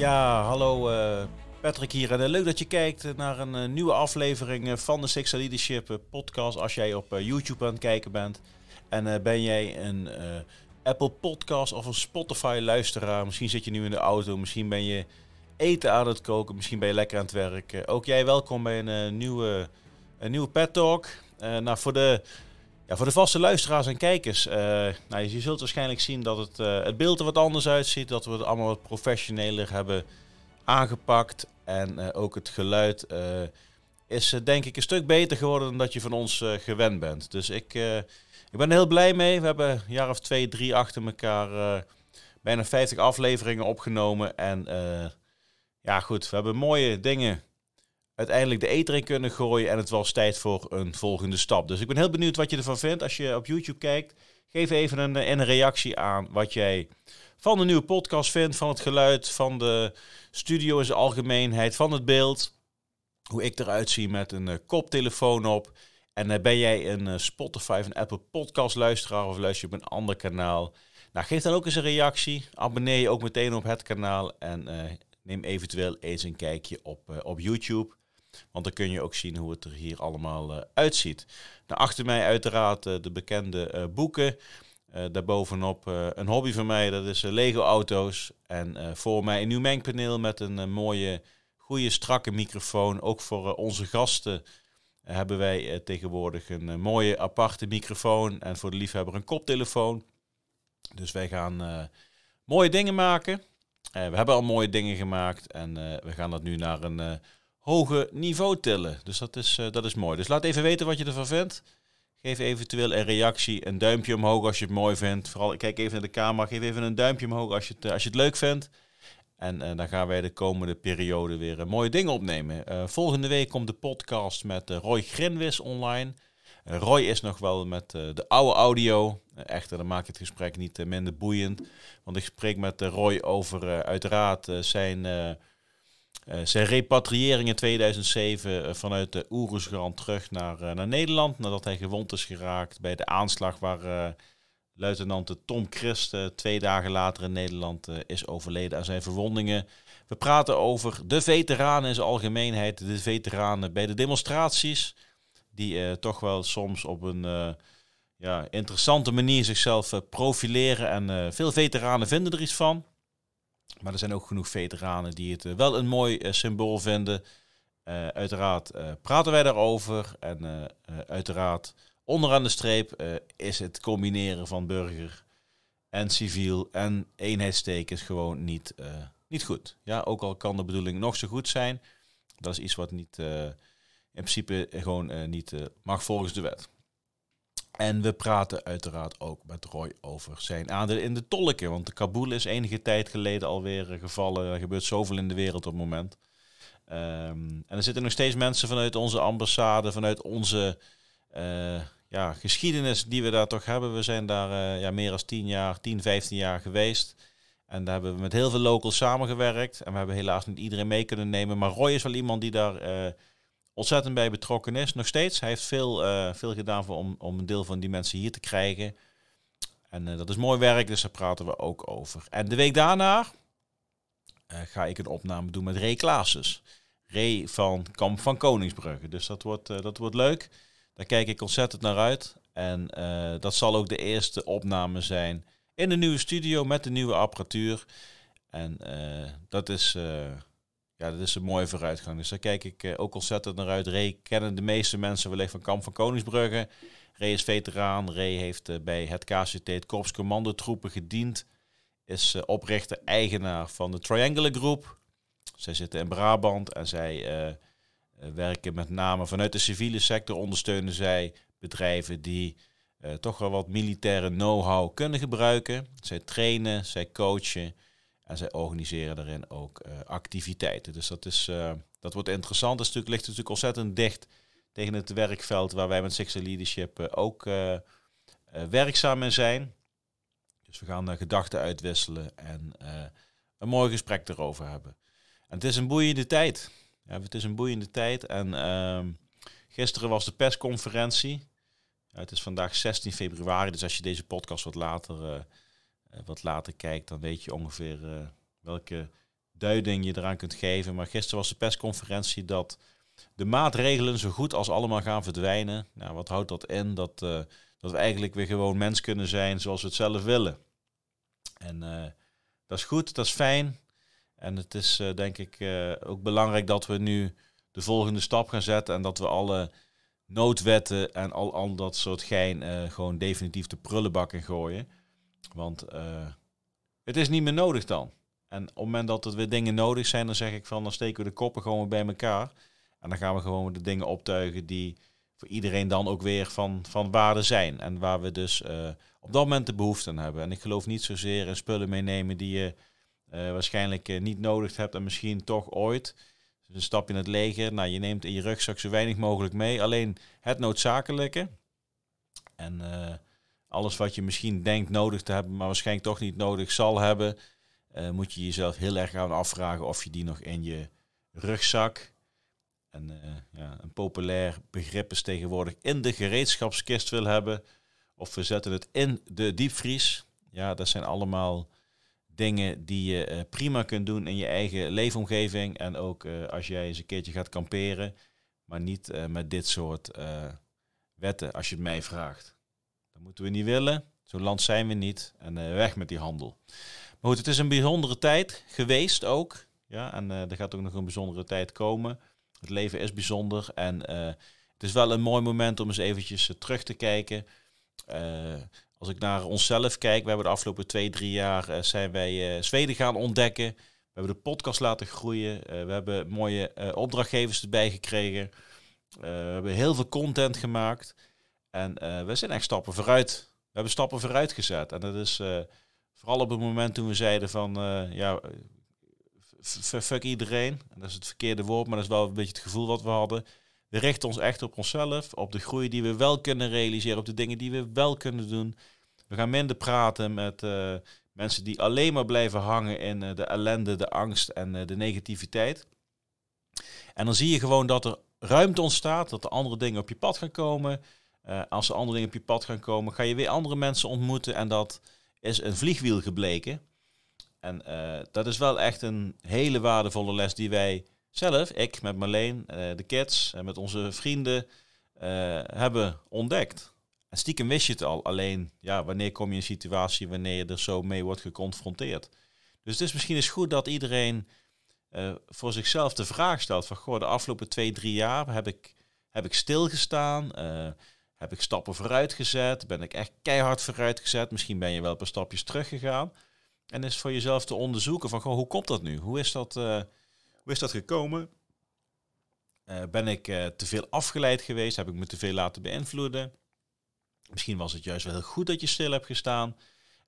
Ja, hallo uh, Patrick hier. En uh, leuk dat je kijkt naar een nieuwe aflevering van de Six Leadership podcast. Als jij op YouTube aan het kijken bent. En ben jij een Apple podcast of een Spotify luisteraar. Misschien zit je nu in de auto. Misschien ben je eten aan het koken. Misschien ben je lekker aan het werk. ook jij welkom bij een, nieuwe, een nieuwe Pet Talk. nou, voor de ja, voor de vaste luisteraars en kijkers, uh, nou, je zult waarschijnlijk zien dat het, uh, het beeld er wat anders uitziet. Dat we het allemaal wat professioneler hebben aangepakt. En uh, ook het geluid is denk ik een stuk beter geworden dan dat je van ons gewend bent. Dus ik, ik ben er heel blij mee. We hebben een jaar of twee, drie achter elkaar bijna 50 afleveringen opgenomen. En ja goed, we hebben mooie dingen uiteindelijk de eter in kunnen gooien. En het was tijd voor een volgende stap. Dus ik ben heel benieuwd wat je ervan vindt. Als je op YouTube kijkt, geef even een, een reactie aan wat jij van de nieuwe podcast vindt. Van het geluid, van de studio in zijn algemeenheid, van het beeld. Hoe ik eruit zie met een uh, koptelefoon op. En uh, ben jij een Spotify of Apple podcast luisteraar of luister je op een ander kanaal? Nou, geef dan ook eens een reactie. Abonneer je ook meteen op het kanaal. En neem eventueel eens een kijkje op, op YouTube. Want dan kun je ook zien hoe het er hier allemaal uh, uitziet. Nou, achter mij uiteraard uh, de bekende uh, boeken. daarbovenop een hobby van mij, dat is Lego auto's. En voor mij een nieuw mengpaneel met een mooie, goede, strakke microfoon. Ook voor onze gasten hebben wij tegenwoordig een mooie aparte microfoon. En voor de liefhebber een koptelefoon. Dus wij gaan mooie dingen maken. we hebben al mooie dingen gemaakt. En we gaan dat nu naar een hoge niveau tillen. Dus dat is, uh, dat is mooi. Dus laat even weten wat je ervan vindt. Geef eventueel een reactie, een duimpje omhoog als je het mooi vindt. Vooral kijk even naar de camera, geef even een duimpje omhoog als je het, eh, als je het leuk vindt. En uh, dan gaan wij de komende periode weer mooie dingen opnemen. volgende week komt de podcast met Roy Grinwis online. Roy is nog wel met de oude audio. echter, dan maakt het gesprek niet minder boeiend. Want ik spreek met Roy over uiteraard zijn zijn repatriëring in 2007 uh, vanuit de terug naar, uh, naar Nederland. Nadat hij gewond is geraakt bij de aanslag waar uh, luitenant Tom Christ twee dagen later in Nederland is overleden aan zijn verwondingen. We praten over de veteranen in zijn algemeenheid. De veteranen bij de demonstraties. Die toch wel soms op een ja, interessante manier zichzelf profileren. En veel veteranen vinden er iets van. Maar er zijn ook genoeg veteranen die het eh, wel een mooi eh, symbool vinden. Uh, uiteraard praten wij daarover. En uiteraard onderaan de streep is het combineren van burger en civiel en eenheidstekens gewoon niet, niet goed. Ja, ook al kan de bedoeling nog zo goed zijn. Dat is iets wat niet, in principe gewoon niet mag volgens de wet. En we praten uiteraard ook met Roy over zijn aandelen in de tolken. Want de Kabul is enige tijd geleden alweer gevallen. Er gebeurt zoveel in de wereld op het moment. Um, en er zitten nog steeds mensen vanuit onze ambassade, vanuit onze uh, ja, geschiedenis die we daar toch hebben. We zijn daar uh, ja, meer dan 10 jaar, 10, 15 jaar geweest. En daar hebben we met heel veel locals samengewerkt. En we hebben helaas niet iedereen mee kunnen nemen. Maar Roy is wel iemand die daar ontzettend bij betrokken is. Nog steeds. Hij heeft veel, uh, veel gedaan voor, om, om een deel van die mensen hier te krijgen. En uh, dat is mooi werk, dus daar praten we ook over. En de week daarna uh, ga ik een opname doen met Ray Klaassen. Ray van Kamp van Koningsbrugge. Dus dat wordt, dat wordt leuk. Daar kijk ik ontzettend naar uit. En dat zal ook de eerste opname zijn in de nieuwe studio met de nieuwe apparatuur. En dat is ja, dat is een mooie vooruitgang. Dus daar kijk ik uh, ook ontzettend naar uit. Ray kennen de meeste mensen wellicht van Kamp van Koningsbrugge. Ray is veteraan. Ray heeft uh, bij het KCT, het Korps Commandotroepen, gediend. Is uh, oprichter, eigenaar van de Triangular Groep. Zij zitten in Brabant en zij werken met name vanuit de civiele sector. Ondersteunen zij bedrijven die toch wel wat militaire know-how kunnen gebruiken. Zij trainen, zij coachen. En zij organiseren daarin ook uh, activiteiten. Dus dat, is, uh, dat wordt interessant. Dat stuk ligt natuurlijk ontzettend dicht tegen het werkveld waar wij met Sexual Leadership uh, ook werkzaam in zijn. Dus we gaan gedachten uitwisselen en een mooi gesprek erover hebben. En het is een boeiende tijd. Ja, het is een boeiende tijd. En ehm, gisteren was de persconferentie. Ja, het is vandaag 16 februari, dus als je deze podcast wat later eh, wat later kijkt, dan weet je ongeveer eh, welke duiding je eraan kunt geven. Maar gisteren was de persconferentie dat de maatregelen zo goed als allemaal gaan verdwijnen. Nou, wat houdt dat in? Dat, uh, dat we eigenlijk weer gewoon mens kunnen zijn zoals we het zelf willen. En dat is goed, dat is fijn. En het is denk ik ook belangrijk dat we nu de volgende stap gaan zetten en dat we alle noodwetten en al, al dat soort gein gewoon definitief de prullenbak in gooien. Want het is niet meer nodig dan. En op het moment dat er weer dingen nodig zijn, dan zeg ik van dan steken we de koppen gewoon bij elkaar. En dan gaan we gewoon de dingen optuigen die voor iedereen dan ook weer van, van waarde zijn. En waar we dus uh, op dat moment de behoefte aan hebben. En ik geloof niet zozeer in spullen meenemen die je uh, waarschijnlijk niet nodig hebt en misschien toch ooit. Dus een stap in het leger. Nou, je neemt in je rugzak zo weinig mogelijk mee. Alleen het noodzakelijke. En alles wat je misschien denkt nodig te hebben, maar waarschijnlijk toch niet nodig zal hebben, moet je jezelf heel erg gaan afvragen of je die nog in je rugzak en uh, ja, een populair begrip is tegenwoordig in de gereedschapskist wil hebben. Of we zetten het in de diepvries. Ja, dat zijn allemaal dingen die je uh, prima kunt doen in je eigen leefomgeving. En ook als jij eens een keertje gaat kamperen. Maar niet met dit soort wetten, als je het mij vraagt. Moeten we niet willen. Zo'n land zijn we niet. En weg met die handel. Maar goed, het is een bijzondere tijd geweest ook. Ja, en er gaat ook nog een bijzondere tijd komen. Het leven is bijzonder en uh, het is wel een mooi moment om eens eventjes terug te kijken. Als ik naar onszelf kijk, we hebben de afgelopen twee, drie jaar zijn wij Zweden gaan ontdekken. We hebben de podcast laten groeien. we hebben mooie opdrachtgevers erbij gekregen. we hebben heel veel content gemaakt. En we zijn echt stappen vooruit. We hebben stappen vooruit gezet. En dat is vooral op het moment toen we zeiden van ja, fuck iedereen. Dat is het verkeerde woord, maar dat is wel een beetje het gevoel wat we hadden. We richten ons echt op onszelf, op de groei die we wel kunnen realiseren, op de dingen die we wel kunnen doen. We gaan minder praten met mensen die alleen maar blijven hangen in de ellende, de angst en de negativiteit. En dan zie je gewoon dat er ruimte ontstaat, dat er andere dingen op je pad gaan komen. Als er andere dingen op je pad gaan komen, ga je weer andere mensen ontmoeten. En dat is een vliegwiel gebleken. En uh, dat is wel echt een hele waardevolle les die wij zelf, ik met Marleen, uh, de kids en met onze vrienden, hebben ontdekt. En stiekem wist je het al. Alleen, ja, wanneer kom je in een situatie wanneer je er zo mee wordt geconfronteerd? Dus het is misschien eens goed dat iedereen voor zichzelf de vraag stelt van, goh, de afgelopen twee, drie jaar heb ik, heb ik stilgestaan, heb ik stappen vooruit gezet, ben ik echt keihard vooruit gezet, misschien ben je wel een paar stapjes teruggegaan. En is voor jezelf te onderzoeken van goh, hoe komt dat nu? Hoe is dat, uh, hoe is dat gekomen? Uh, ben ik uh, te veel afgeleid geweest? Heb ik me te veel laten beïnvloeden? Misschien was het juist wel heel goed dat je stil hebt gestaan.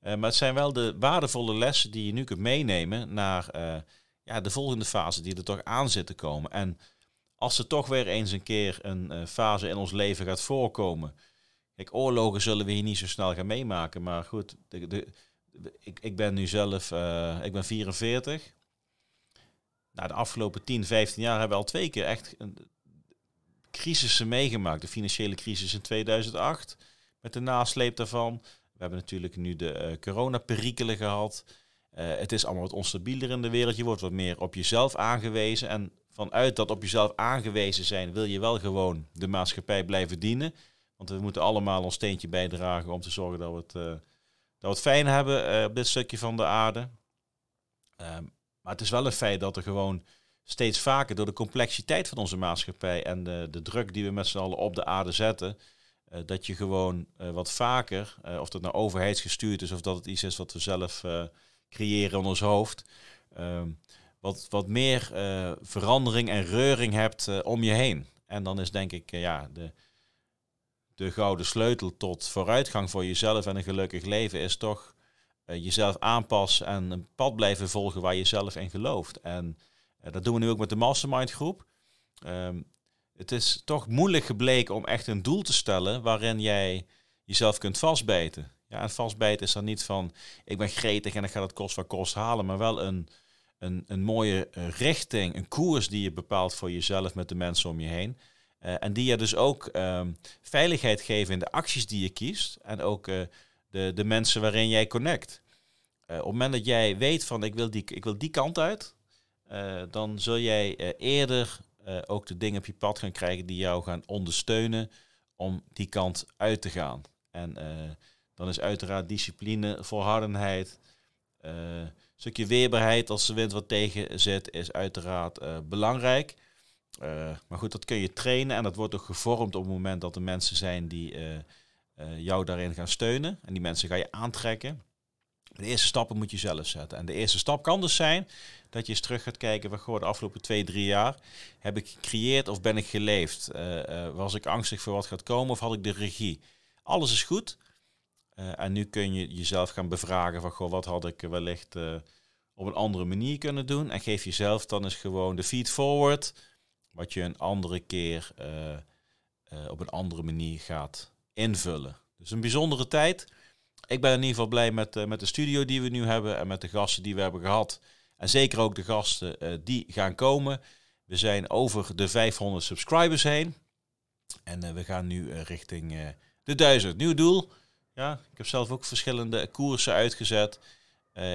maar het zijn wel de waardevolle lessen die je nu kunt meenemen naar ja, de volgende fase die er toch aan zit te komen. En als er toch weer eens een keer een fase in ons leven gaat voorkomen. Kijk, oorlogen zullen we hier niet zo snel gaan meemaken. Maar goed, de, de, ik, ik ben nu zelf, uh, ik ben 44. Nou, de afgelopen 10, 15 jaar hebben we al twee keer echt een, crisissen meegemaakt. De financiële crisis in 2008, met de nasleep daarvan. We hebben natuurlijk nu de uh, coronaperikelen gehad. Het is allemaal wat onstabieler in de wereld. Je wordt wat meer op jezelf aangewezen. En vanuit dat op jezelf aangewezen zijn, wil je wel gewoon de maatschappij blijven dienen. Want we moeten allemaal ons steentje bijdragen om te zorgen dat we het dat we het fijn hebben uh, op dit stukje van de aarde. Um, maar het is wel een feit dat er gewoon steeds vaker door de complexiteit van onze maatschappij en de, de druk die we met z'n allen op de aarde zetten, uh, dat je gewoon wat vaker, of dat nou overheidsgestuurd is of dat het iets is wat we zelf creëren in ons hoofd, um, wat, wat meer verandering en reuring hebt om je heen. En dan is denk ik ja, de, de gouden sleutel tot vooruitgang voor jezelf en een gelukkig leven is toch jezelf aanpassen en een pad blijven volgen waar je zelf in gelooft. En dat doen we nu ook met de Mastermind groep. Um, het is toch moeilijk gebleken om echt een doel te stellen waarin jij jezelf kunt vastbijten. Ja, en vastbijten is dan niet van ik ben gretig en ik ga het kost wat kost halen, maar wel een, een, een mooie eh, richting, een koers die je bepaalt voor jezelf met de mensen om je heen. Uh, en die je dus ook um, veiligheid geven in de acties die je kiest. En ook uh, de, de mensen waarin jij connect. Op het moment dat jij weet van ik wil die, ik wil die kant uit. dan zul jij eerder ook de dingen op je pad gaan krijgen die jou gaan ondersteunen om die kant uit te gaan. En dan is uiteraard discipline, volhardenheid, stukje weerbaarheid als de wind wat tegen zit, is uiteraard belangrijk. maar goed, dat kun je trainen en dat wordt ook gevormd op het moment dat er mensen zijn die jou daarin gaan steunen. En die mensen ga je aantrekken. De eerste stappen moet je zelf zetten. En de eerste stap kan dus zijn dat je eens terug gaat kijken van goh, de afgelopen twee, drie jaar heb ik gecreëerd of ben ik geleefd? Was ik angstig voor wat gaat komen of had ik de regie? Alles is goed. Uh, en nu kun je jezelf gaan bevragen van goh, wat had ik wellicht op een andere manier kunnen doen? En geef jezelf dan eens gewoon de feed forward, wat je een andere keer op een andere manier gaat invullen. Dus een bijzondere tijd ik ben in ieder geval blij met, met de studio die we nu hebben en met de gasten die we hebben gehad. En zeker ook de gasten die gaan komen. We zijn over de 500 subscribers heen. En we gaan nu richting de 1000. Nieuw doel. Ja, ik heb zelf ook verschillende koersen uitgezet.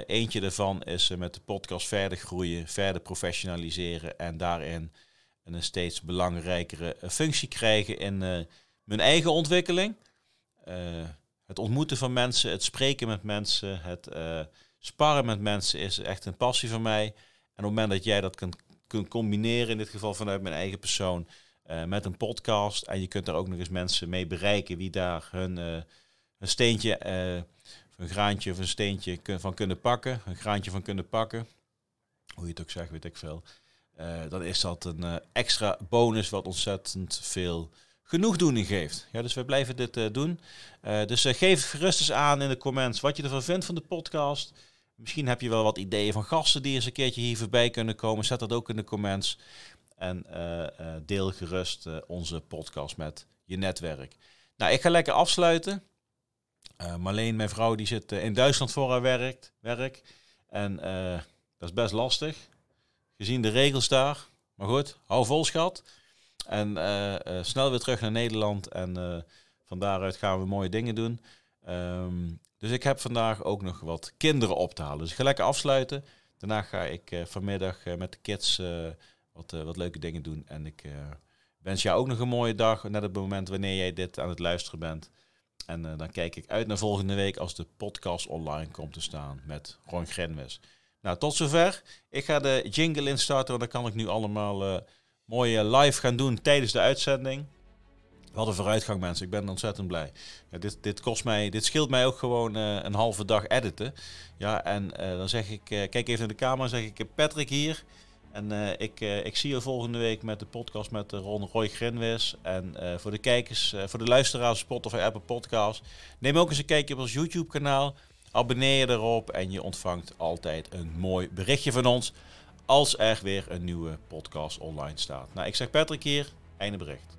eentje daarvan is met de podcast verder groeien, verder professionaliseren en daarin een steeds belangrijkere functie krijgen in mijn eigen ontwikkeling het ontmoeten van mensen, het spreken met mensen, het sparren met mensen is echt een passie van mij. En op het moment dat jij dat kunt, combineren, in dit geval vanuit mijn eigen persoon, met een podcast. En je kunt daar ook nog eens mensen mee bereiken wie daar hun, een steentje, een graantje of een steentje van kunnen pakken. Een graantje van kunnen pakken. Hoe je het ook zegt, weet ik veel. dan is dat een extra bonus wat ontzettend veel genoegdoening geeft. Ja, dus wij blijven dit doen. Dus geef gerust eens aan in de comments wat je ervan vindt van de podcast. Misschien heb je wel wat ideeën van gasten die eens een keertje hier voorbij kunnen komen. Zet dat ook in de comments. En deel gerust onze podcast met je netwerk. Nou, ik ga lekker afsluiten. Marleen, mijn vrouw, die zit in Duitsland voor haar werk. werk. En dat is best lastig. Gezien de regels daar. Maar goed, hou vol schat. En eh, eh, snel weer terug naar Nederland. En eh, van daaruit gaan we mooie dingen doen. Ehm, dus ik heb vandaag ook nog wat kinderen op te halen. Dus ik ga lekker afsluiten. Daarna ga ik vanmiddag met de kids wat, wat leuke dingen doen. En ik wens jou ook nog een mooie dag. Net op het moment wanneer jij dit aan het luisteren bent. En dan kijk ik uit naar volgende week als de podcast online komt te staan met Ron Grenwes. Nou, tot zover. Ik ga de jingle instarten, want dan kan ik nu allemaal mooie live gaan doen tijdens de uitzending. Wat een vooruitgang mensen, ik ben ontzettend blij. Ja, dit, dit, kost mij, dit scheelt mij ook gewoon uh, een halve dag editen. Ja, en uh, dan zeg ik, uh, kijk even naar de camera, zeg ik Patrick hier. En ik, ik zie je volgende week met de podcast met Ron Roy Grinwis. En voor de kijkers, voor de luisteraars Spotify, Apple Podcast. Neem ook eens een kijkje op ons YouTube kanaal. Abonneer je erop en je ontvangt altijd een mooi berichtje van ons als er weer een nieuwe podcast online staat. Nou, ik zeg Patrick hier, einde bericht.